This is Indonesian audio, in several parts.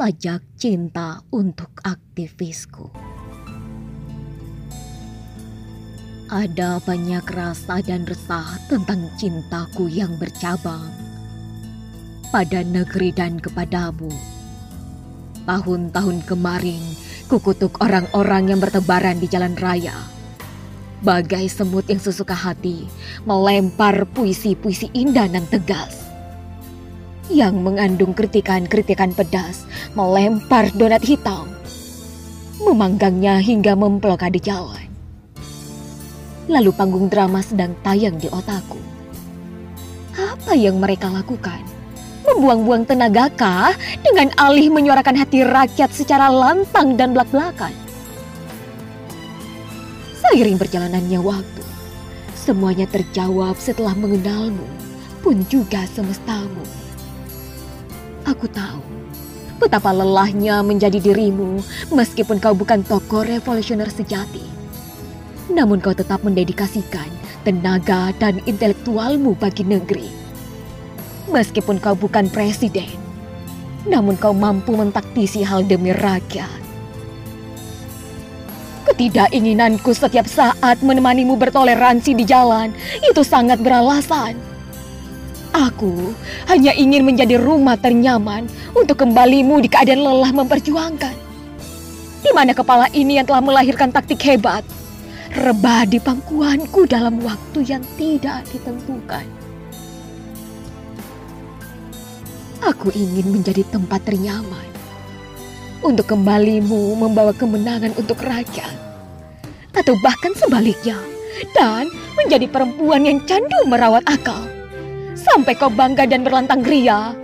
sajak cinta untuk aktivisku. Ada banyak rasa dan resah tentang cintaku yang bercabang pada negeri dan kepadamu. Tahun-tahun kemarin, kukutuk orang-orang yang bertebaran di jalan raya. Bagai semut yang sesuka hati, melempar puisi-puisi indah dan tegas. Yang mengandung kritikan-kritikan pedas, melempar donat hitam. Memanggangnya hingga memblokade jalan. Lalu panggung drama sedang tayang di otakku. Apa yang mereka lakukan? Membuang-buang tenaga kah dengan alih menyuarakan hati rakyat secara lantang dan belak-belakan? Seiring perjalanannya waktu, semuanya terjawab setelah mengenalmu, pun juga semestamu. Aku tahu betapa lelahnya menjadi dirimu meskipun kau bukan tokoh revolusioner sejati namun kau tetap mendedikasikan tenaga dan intelektualmu bagi negeri. Meskipun kau bukan presiden, namun kau mampu mentaktisi hal demi rakyat. Ketidakinginanku setiap saat menemanimu bertoleransi di jalan itu sangat beralasan. Aku hanya ingin menjadi rumah ternyaman untuk kembalimu di keadaan lelah memperjuangkan. Di mana kepala ini yang telah melahirkan taktik hebat rebah di pangkuanku dalam waktu yang tidak ditentukan. Aku ingin menjadi tempat ternyaman untuk kembalimu membawa kemenangan untuk raja, atau bahkan sebaliknya, dan menjadi perempuan yang candu merawat akal. Sampai kau bangga dan berlantang ria,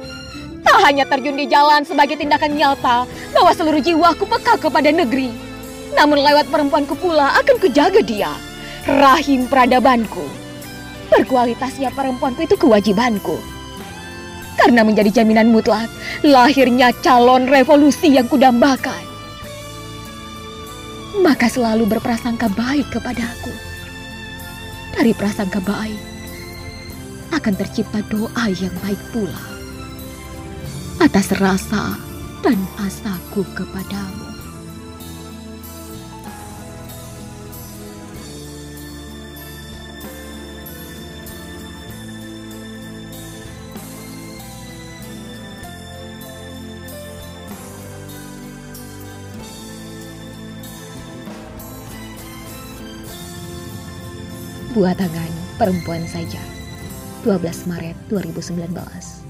tak hanya terjun di jalan sebagai tindakan nyata bahwa seluruh jiwaku peka kepada negeri, namun lewat perempuanku pula akan kujaga dia. Rahim peradabanku. Berkualitasnya perempuanku itu kewajibanku. Karena menjadi jaminan mutlak lahirnya calon revolusi yang kudambakan. Maka selalu berprasangka baik kepadaku. Dari prasangka baik akan tercipta doa yang baik pula. Atas rasa dan asaku kepadamu. Buah tangan perempuan saja. 12 Maret 2019